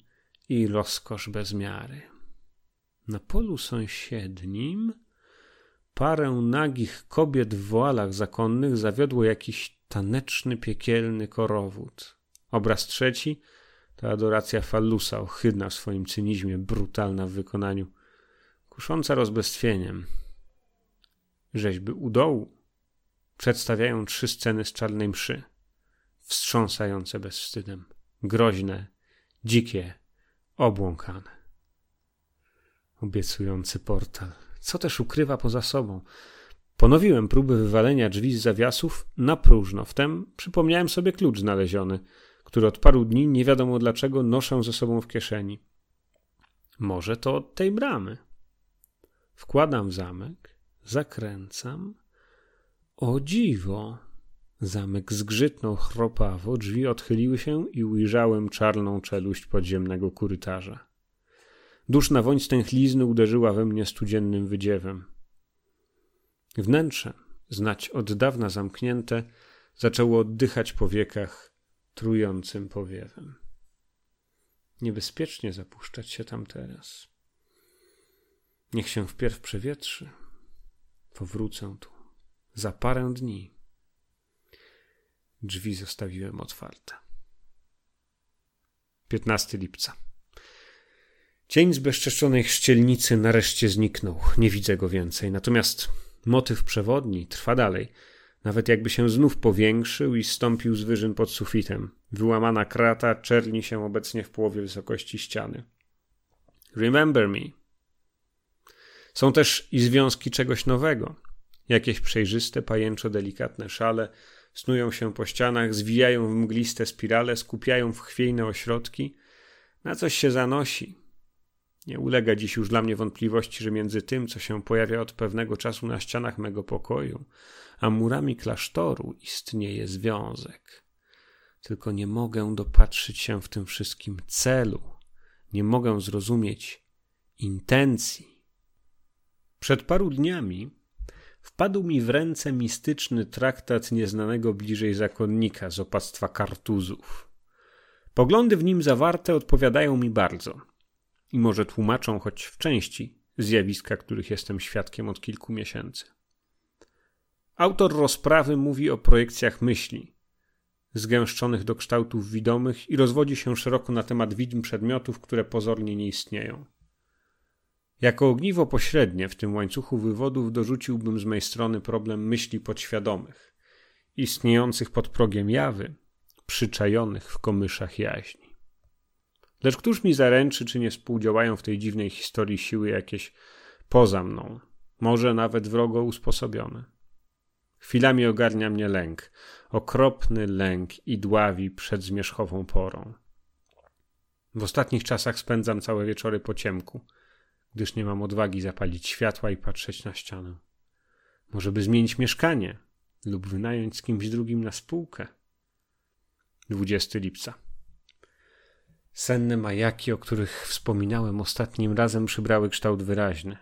i rozkosz bez miary. Na polu sąsiednim parę nagich kobiet w woalach zakonnych zawiodło jakiś taneczny, piekielny korowód. Obraz trzeci to adoracja Fallusa, ohydna w swoim cynizmie, brutalna w wykonaniu, kusząca rozbestwieniem. Rzeźby u dołu przedstawiają trzy sceny z czarnej mszy, wstrząsające bezwstydem, groźne, dzikie, obłąkane obiecujący portal. Co też ukrywa poza sobą? Ponowiłem próby wywalenia drzwi z zawiasów na próżno. Wtem przypomniałem sobie klucz znaleziony, który od paru dni nie wiadomo dlaczego noszę ze sobą w kieszeni. Może to od tej bramy. Wkładam w zamek, zakręcam. O dziwo! Zamek zgrzytnął chropawo, drzwi odchyliły się i ujrzałem czarną czeluść podziemnego korytarza. Duszna woń stęchlizny uderzyła we mnie studziennym wydziewem. Wnętrze, znać od dawna zamknięte, zaczęło oddychać po wiekach trującym powiewem. Niebezpiecznie zapuszczać się tam teraz. Niech się wpierw przewietrzy. Powrócę tu za parę dni. Drzwi zostawiłem otwarte. 15 lipca. Cień z bezczeszczonej chrzcielnicy nareszcie zniknął. Nie widzę go więcej. Natomiast motyw przewodni trwa dalej. Nawet jakby się znów powiększył i stąpił z wyżyn pod sufitem. Wyłamana krata czerni się obecnie w połowie wysokości ściany. Remember me. Są też i związki czegoś nowego. Jakieś przejrzyste, pajęczo delikatne szale snują się po ścianach, zwijają w mgliste spirale, skupiają w chwiejne ośrodki. Na coś się zanosi. Nie ulega dziś już dla mnie wątpliwości, że między tym, co się pojawia od pewnego czasu na ścianach mego pokoju, a murami klasztoru istnieje związek. Tylko nie mogę dopatrzyć się w tym wszystkim celu, nie mogę zrozumieć intencji. Przed paru dniami wpadł mi w ręce mistyczny traktat nieznanego bliżej zakonnika z opactwa kartuzów. Poglądy w nim zawarte odpowiadają mi bardzo i może tłumaczą choć w części zjawiska, których jestem świadkiem od kilku miesięcy. Autor rozprawy mówi o projekcjach myśli, zgęszczonych do kształtów widomych i rozwodzi się szeroko na temat widm przedmiotów, które pozornie nie istnieją. Jako ogniwo pośrednie w tym łańcuchu wywodów dorzuciłbym z mej strony problem myśli podświadomych, istniejących pod progiem jawy, przyczajonych w komyszach jaźni. Lecz któż mi zaręczy, czy nie współdziałają w tej dziwnej historii siły jakieś poza mną, może nawet wrogo usposobione? Chwilami ogarnia mnie lęk, okropny lęk i dławi przed zmierzchową porą. W ostatnich czasach spędzam całe wieczory po ciemku – gdyż nie mam odwagi zapalić światła i patrzeć na ścianę. Może by zmienić mieszkanie lub wynająć z kimś drugim na spółkę. 20 lipca. Senne majaki, o których wspominałem ostatnim razem, przybrały kształt wyraźny.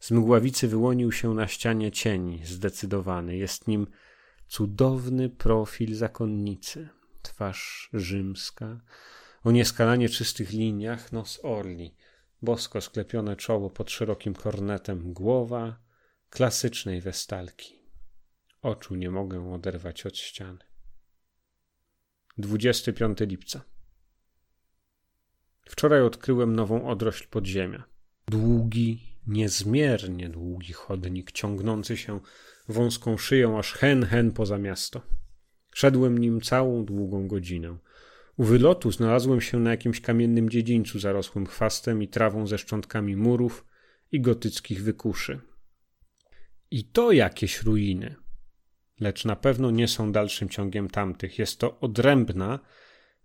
Z mgławicy wyłonił się na ścianie cień zdecydowany. Jest nim cudowny profil zakonnicy. Twarz rzymska, o nieskalanie czystych liniach, nos orli – bosko sklepione czoło pod szerokim kornetem, głowa klasycznej westalki. Oczu nie mogę oderwać od ściany. 25 lipca. Wczoraj odkryłem nową odrośl podziemia. Długi, niezmiernie długi chodnik, ciągnący się wąską szyją aż hen, hen poza miasto. Szedłem nim całą długą godzinę. U wylotu znalazłem się na jakimś kamiennym dziedzińcu zarosłym chwastem i trawą ze szczątkami murów i gotyckich wykuszy. I to jakieś ruiny. Lecz na pewno nie są dalszym ciągiem tamtych. Jest to odrębna,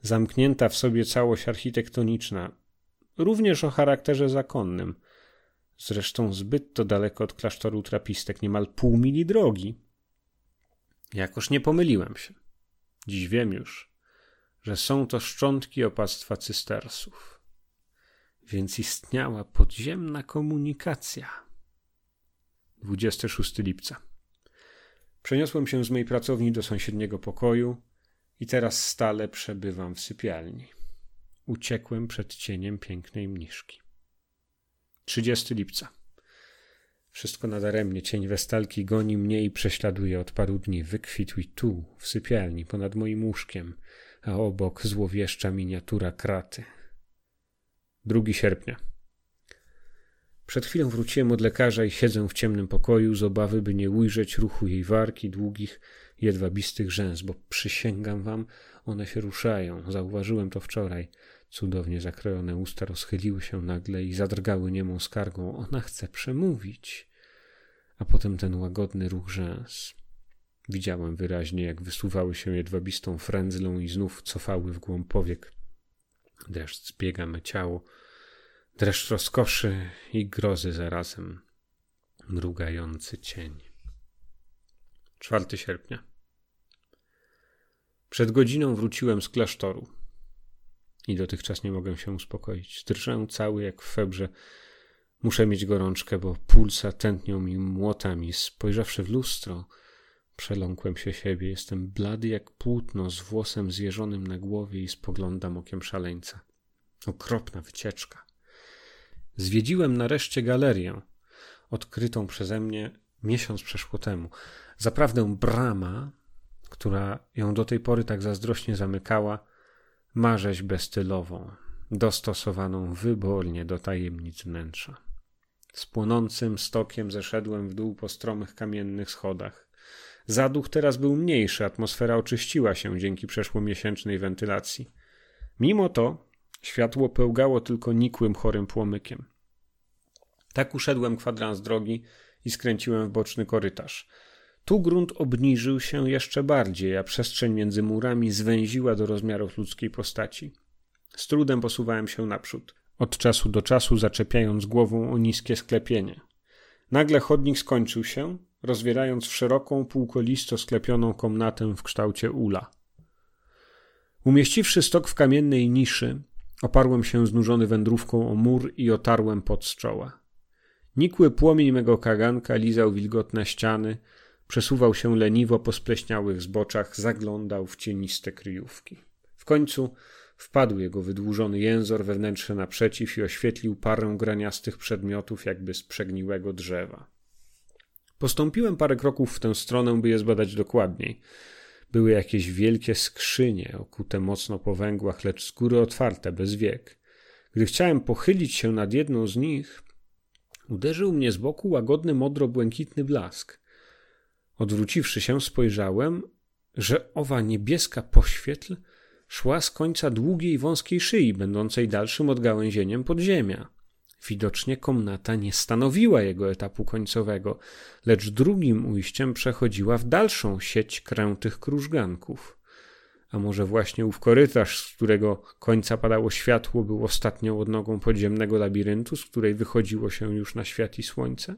zamknięta w sobie całość architektoniczna, również o charakterze zakonnym. Zresztą zbyt to daleko od klasztoru trapistek, niemal pół mili drogi. Jakoż nie pomyliłem się. Dziś wiem już, że są to szczątki opactwa cystersów. Więc istniała podziemna komunikacja. 26 lipca. Przeniosłem się z mojej pracowni do sąsiedniego pokoju i teraz stale przebywam w sypialni. Uciekłem przed cieniem pięknej mniszki. 30 lipca. Wszystko nadaremnie. Cień westalki goni mnie i prześladuje od paru dni. Wykwitł i tu, w sypialni, ponad moim łóżkiem a obok złowieszcza miniatura kraty. 2 sierpnia. Przed chwilą wróciłem od lekarza i siedzę w ciemnym pokoju z obawy, by nie ujrzeć ruchu jej warki, długich, jedwabistych rzęs, bo przysięgam wam, one się ruszają. Zauważyłem to wczoraj. Cudownie zakrojone usta rozchyliły się nagle i zadrgały niemą skargą. Ona chce przemówić. A potem ten łagodny ruch rzęs. Widziałem wyraźnie, jak wysuwały się jedwabistą frędzlą i znów cofały w głąb powiek. Deszcz zbiega me ciało, dreszcz rozkoszy i grozy zarazem, mrugający cień. 4 sierpnia. Przed godziną wróciłem z klasztoru i dotychczas nie mogę się uspokoić. Drżę cały jak w febrze. Muszę mieć gorączkę, bo pulsa tętnią mi młotami. Spojrzawszy w lustro, Przeląkłem się siebie, jestem blady jak płótno z włosem zjeżonym na głowie i spoglądam okiem szaleńca. Okropna wycieczka. Zwiedziłem nareszcie galerię, odkrytą przeze mnie miesiąc przeszło temu. Zaprawdę brama, która ją do tej pory tak zazdrośnie zamykała, ma rzeźbę stylową. dostosowaną wybornie do tajemnic wnętrza. Z płonącym stokiem zeszedłem w dół po stromych kamiennych schodach. Zaduch teraz był mniejszy, atmosfera oczyściła się dzięki przeszłomiesięcznej wentylacji. Mimo to światło pełgało tylko nikłym, chorym płomykiem. Tak uszedłem kwadrans drogi i skręciłem w boczny korytarz. Tu grunt obniżył się jeszcze bardziej, a przestrzeń między murami zwęziła do rozmiarów ludzkiej postaci. Z trudem posuwałem się naprzód, od czasu do czasu zaczepiając głową o niskie sklepienie. Nagle chodnik skończył się, rozwierając w szeroką, półkolisto sklepioną komnatę w kształcie ula. Umieściwszy stok w kamiennej niszy, oparłem się znużony wędrówką o mur i otarłem pod z czoła. Nikły płomień mego kaganka lizał wilgotne ściany, przesuwał się leniwo po spleśniałych zboczach, zaglądał w cieniste kryjówki. W końcu wpadł jego wydłużony jęzor we wnętrze naprzeciw i oświetlił parę graniastych przedmiotów, jakby z przegniłego drzewa. Postąpiłem parę kroków w tę stronę, by je zbadać dokładniej. Były jakieś wielkie skrzynie, okute mocno po węgłach, lecz z góry otwarte, bez wiek. Gdy chciałem pochylić się nad jedną z nich, uderzył mnie z boku łagodny modro-błękitny blask. Odwróciwszy się, spojrzałem, że owa niebieska poświetl szła z końca długiej, wąskiej szyi, będącej dalszym odgałęzieniem podziemia. Widocznie komnata nie stanowiła jego etapu końcowego, lecz drugim ujściem przechodziła w dalszą sieć krętych krużganków. A może właśnie ów korytarz, z którego końca padało światło, był ostatnią odnogą podziemnego labiryntu, z której wychodziło się już na świat i słońce?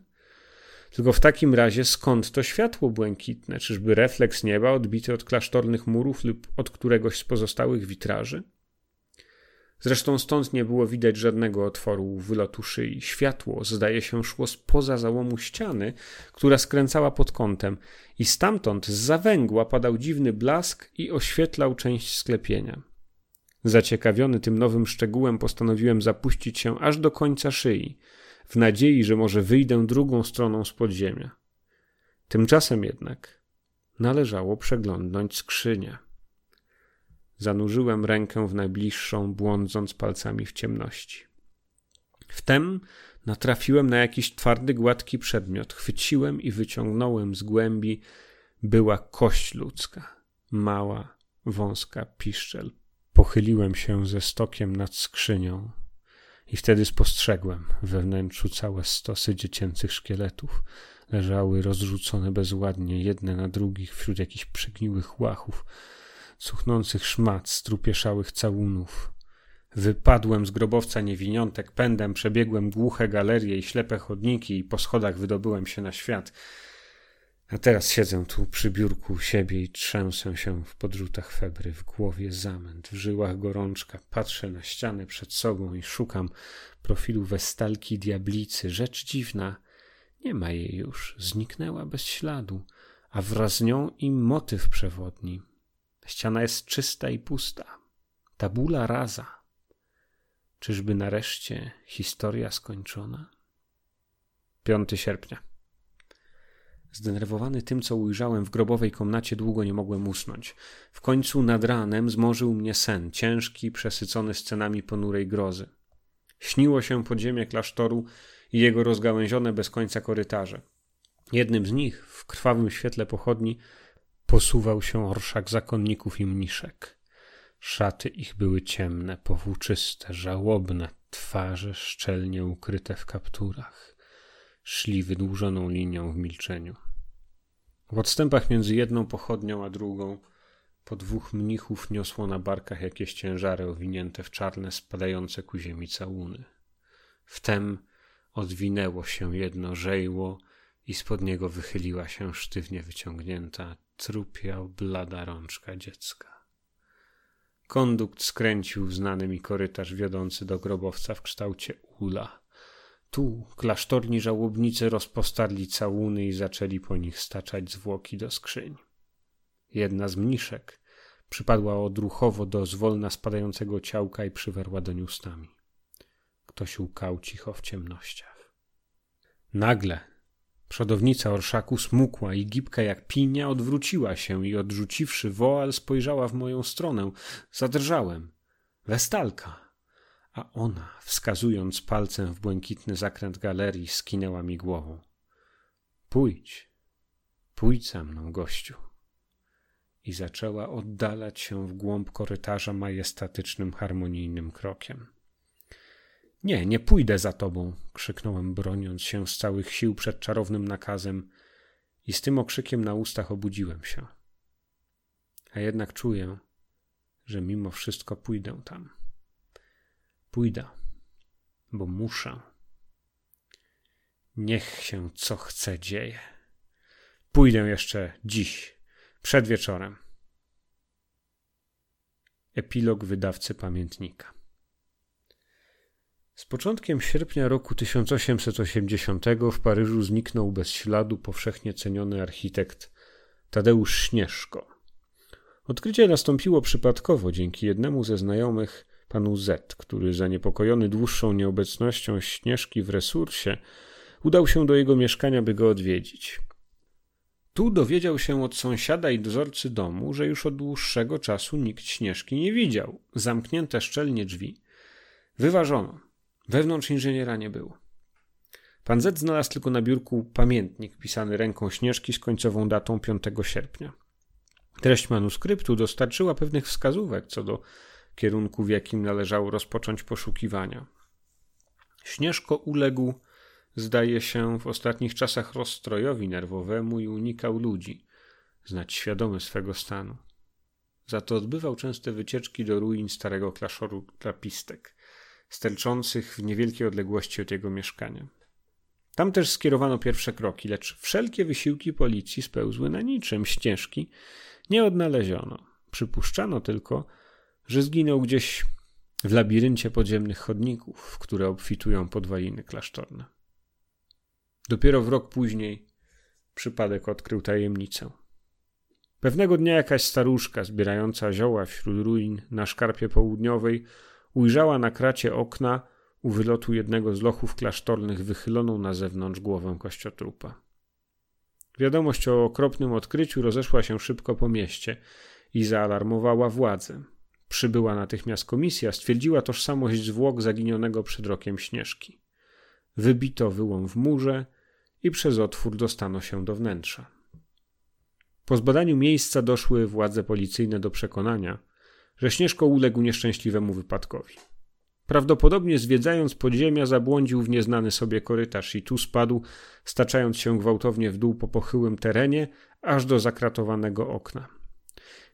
Tylko w takim razie skąd to światło błękitne? Czyżby refleks nieba odbity od klasztornych murów lub od któregoś z pozostałych witraży? Zresztą stąd nie było widać żadnego otworu wylotu szyi. Światło, zdaje się, szło spoza załomu ściany, która skręcała pod kątem, i stamtąd z zawęgła padał dziwny blask i oświetlał część sklepienia. Zaciekawiony tym nowym szczegółem, postanowiłem zapuścić się aż do końca szyi, w nadziei, że może wyjdę drugą stroną z podziemia. Tymczasem jednak należało przeglądnąć skrzynię. Zanurzyłem rękę w najbliższą, błądząc palcami w ciemności. Wtem natrafiłem na jakiś twardy, gładki przedmiot. Chwyciłem i wyciągnąłem z głębi. Była kość ludzka. Mała, wąska piszczel. Pochyliłem się ze stokiem nad skrzynią. I wtedy spostrzegłem we wnętrzu całe stosy dziecięcych szkieletów. Leżały rozrzucone bezładnie, jedne na drugich, wśród jakichś przegniłych łachów cuchnących szmat, strupieszałych całunów. Wypadłem z grobowca niewiniątek, pędem przebiegłem głuche galerie i ślepe chodniki i po schodach wydobyłem się na świat. A teraz siedzę tu przy biurku siebie i trzęsę się w podrzutach febry, w głowie zamęt, w żyłach gorączka. Patrzę na ścianę przed sobą i szukam profilu westalki diablicy. Rzecz dziwna, nie ma jej już, zniknęła bez śladu, a wraz z nią i motyw przewodni. Ściana jest czysta i pusta. Tabula rasa. Czyżby nareszcie historia skończona? 5 sierpnia. Zdenerwowany tym, co ujrzałem w grobowej komnacie, długo nie mogłem usnąć. W końcu nad ranem zmorzył mnie sen, ciężki, przesycony scenami ponurej grozy. Śniło się podziemie klasztoru i jego rozgałęzione bez końca korytarze. Jednym z nich, w krwawym świetle pochodni, posuwał się orszak zakonników i mniszek. Szaty ich były ciemne, powłóczyste, żałobne, twarze szczelnie ukryte w kapturach. Szli wydłużoną linią w milczeniu. W odstępach między jedną pochodnią a drugą po dwóch mnichów niosło na barkach jakieś ciężary owinięte w czarne, spadające ku ziemi całuny. Wtem odwinęło się jedno żejło i spod niego wychyliła się sztywnie wyciągnięta, trupia, blada rączka dziecka. Kondukt skręcił w znany mi korytarz wiodący do grobowca w kształcie ula. Tu klasztorni żałobnicy rozpostarli całuny i zaczęli po nich staczać zwłoki do skrzyń. Jedna z mniszek przypadła odruchowo do zwolna spadającego ciałka i przywerła do ustami. Ktoś łkał cicho w ciemnościach. Nagle Przodownica orszaku smukła i gibka jak pinia odwróciła się i odrzuciwszy woal spojrzała w moją stronę. Zadrżałem. Westalka. A ona, wskazując palcem w błękitny zakręt galerii, skinęła mi głową. Pójdź, pójdź za mną, gościu. I zaczęła oddalać się w głąb korytarza majestatycznym, harmonijnym krokiem. Nie, nie pójdę za tobą, krzyknąłem, broniąc się z całych sił przed czarownym nakazem, i z tym okrzykiem na ustach obudziłem się. A jednak czuję, że mimo wszystko pójdę tam. Pójdę, bo muszę. Niech się co chce dzieje. Pójdę jeszcze dziś, przed wieczorem. Epilog wydawcy pamiętnika. Z początkiem sierpnia roku 1880 w Paryżu zniknął bez śladu powszechnie ceniony architekt Tadeusz Śnieżko. Odkrycie nastąpiło przypadkowo dzięki jednemu ze znajomych, panu Z, który zaniepokojony dłuższą nieobecnością Śnieżki w resursie, udał się do jego mieszkania, by go odwiedzić. Tu dowiedział się od sąsiada i dozorcy domu, że już od dłuższego czasu nikt Śnieżki nie widział. Zamknięte szczelnie drzwi. Wyważono. Wewnątrz inżyniera nie było. Pan Z znalazł tylko na biurku pamiętnik pisany ręką Śnieżki z końcową datą 5 sierpnia. Treść manuskryptu dostarczyła pewnych wskazówek co do kierunku, w jakim należało rozpocząć poszukiwania. Śnieżko uległ, zdaje się, w ostatnich czasach rozstrojowi nerwowemu i unikał ludzi, znać świadomy swego stanu. Za to odbywał częste wycieczki do ruin starego klasztoru trapistek, sterczących w niewielkiej odległości od jego mieszkania. Tam też skierowano pierwsze kroki, lecz wszelkie wysiłki policji spełzły na niczym. Ścieżki nie odnaleziono. Przypuszczano tylko, że zginął gdzieś w labiryncie podziemnych chodników, które obfitują podwaliny klasztorne. Dopiero w rok później przypadek odkrył tajemnicę. Pewnego dnia jakaś staruszka zbierająca zioła wśród ruin na szkarpie południowej ujrzała na kracie okna u wylotu jednego z lochów klasztornych wychyloną na zewnątrz głowę kościotrupa. Wiadomość o okropnym odkryciu rozeszła się szybko po mieście i zaalarmowała władzę. Przybyła natychmiast komisja, stwierdziła tożsamość zwłok zaginionego przed rokiem Śnieżki. Wybito wyłom w murze i przez otwór dostano się do wnętrza. Po zbadaniu miejsca doszły władze policyjne do przekonania, że Śnieżko uległ nieszczęśliwemu wypadkowi. Prawdopodobnie zwiedzając podziemia zabłądził w nieznany sobie korytarz i tu spadł, staczając się gwałtownie w dół po pochyłym terenie, aż do zakratowanego okna.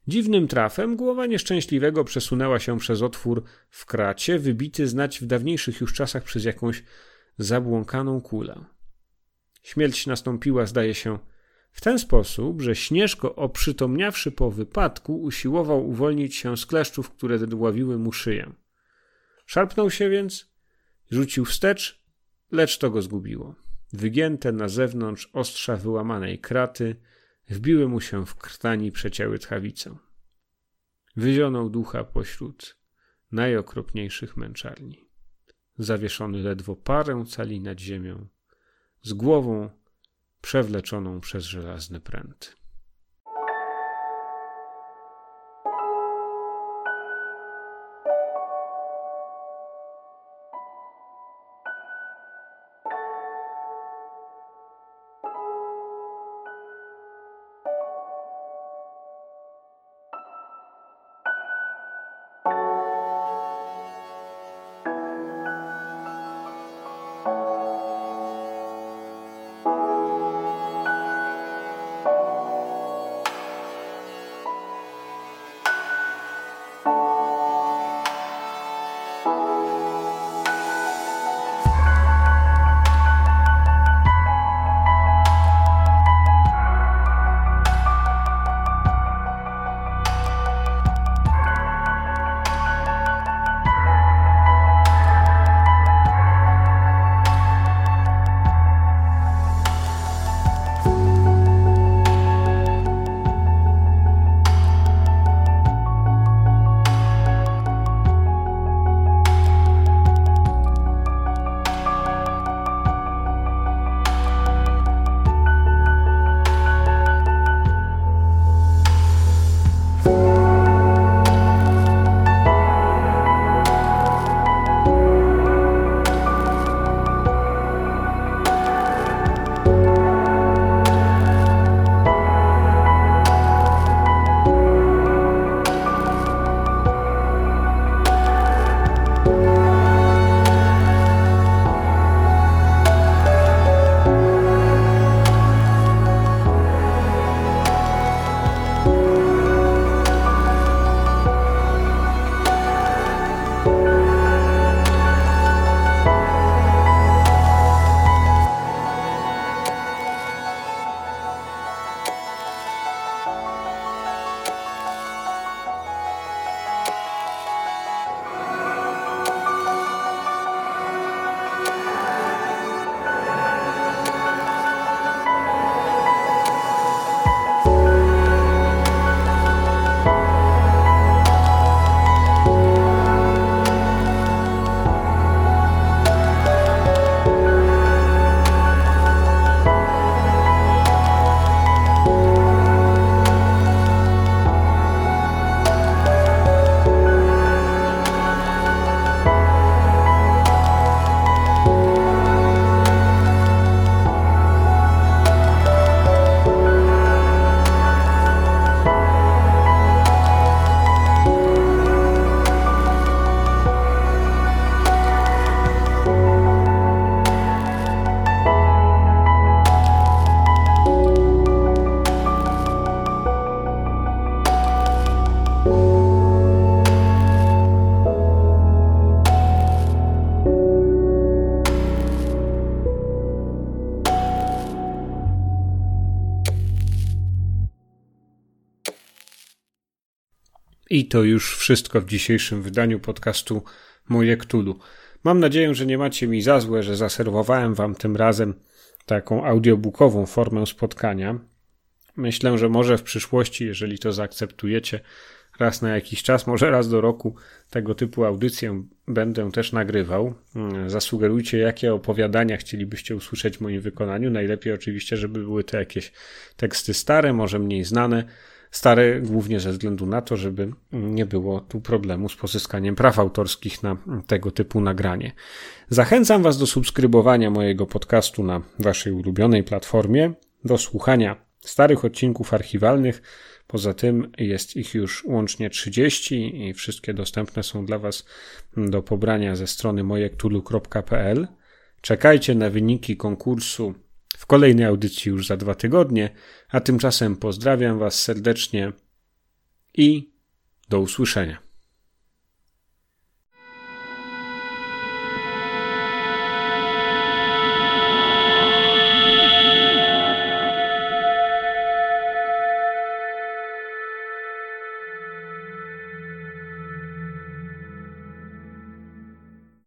Dziwnym trafem głowa nieszczęśliwego przesunęła się przez otwór w kracie, wybity znać w dawniejszych już czasach przez jakąś zabłąkaną kulę. Śmierć nastąpiła, zdaje się, w ten sposób, że Śnieżko, oprzytomniawszy po wypadku, usiłował uwolnić się z kleszczów, które dławiły mu szyję. Szarpnął się więc, rzucił wstecz, lecz to go zgubiło. Wygięte na zewnątrz ostrza wyłamanej kraty wbiły mu się w krtani przecięły tchawicę. Wyzionął ducha pośród najokropniejszych męczarni. Zawieszony ledwo parę cali nad ziemią, z głową przewleczoną przez żelazny pręt. I to już wszystko w dzisiejszym wydaniu podcastu Moje Ktulu. Mam nadzieję, że nie macie mi za złe, że zaserwowałem wam tym razem taką audiobookową formę spotkania. Myślę, że może w przyszłości, jeżeli to zaakceptujecie, raz na jakiś czas, może raz do roku tego typu audycję będę też nagrywał. Zasugerujcie, jakie opowiadania chcielibyście usłyszeć w moim wykonaniu. Najlepiej oczywiście, żeby były to jakieś teksty stare, może mniej znane stare, głównie ze względu na to, żeby nie było tu problemu z pozyskaniem praw autorskich na tego typu nagranie. Zachęcam Was do subskrybowania mojego podcastu na Waszej ulubionej platformie, do słuchania starych odcinków archiwalnych. Poza tym jest ich już łącznie 30 i wszystkie dostępne są dla Was do pobrania ze strony mojektulu.pl. Czekajcie na wyniki konkursu w kolejnej audycji już za dwa tygodnie, a tymczasem pozdrawiam Was serdecznie i do usłyszenia.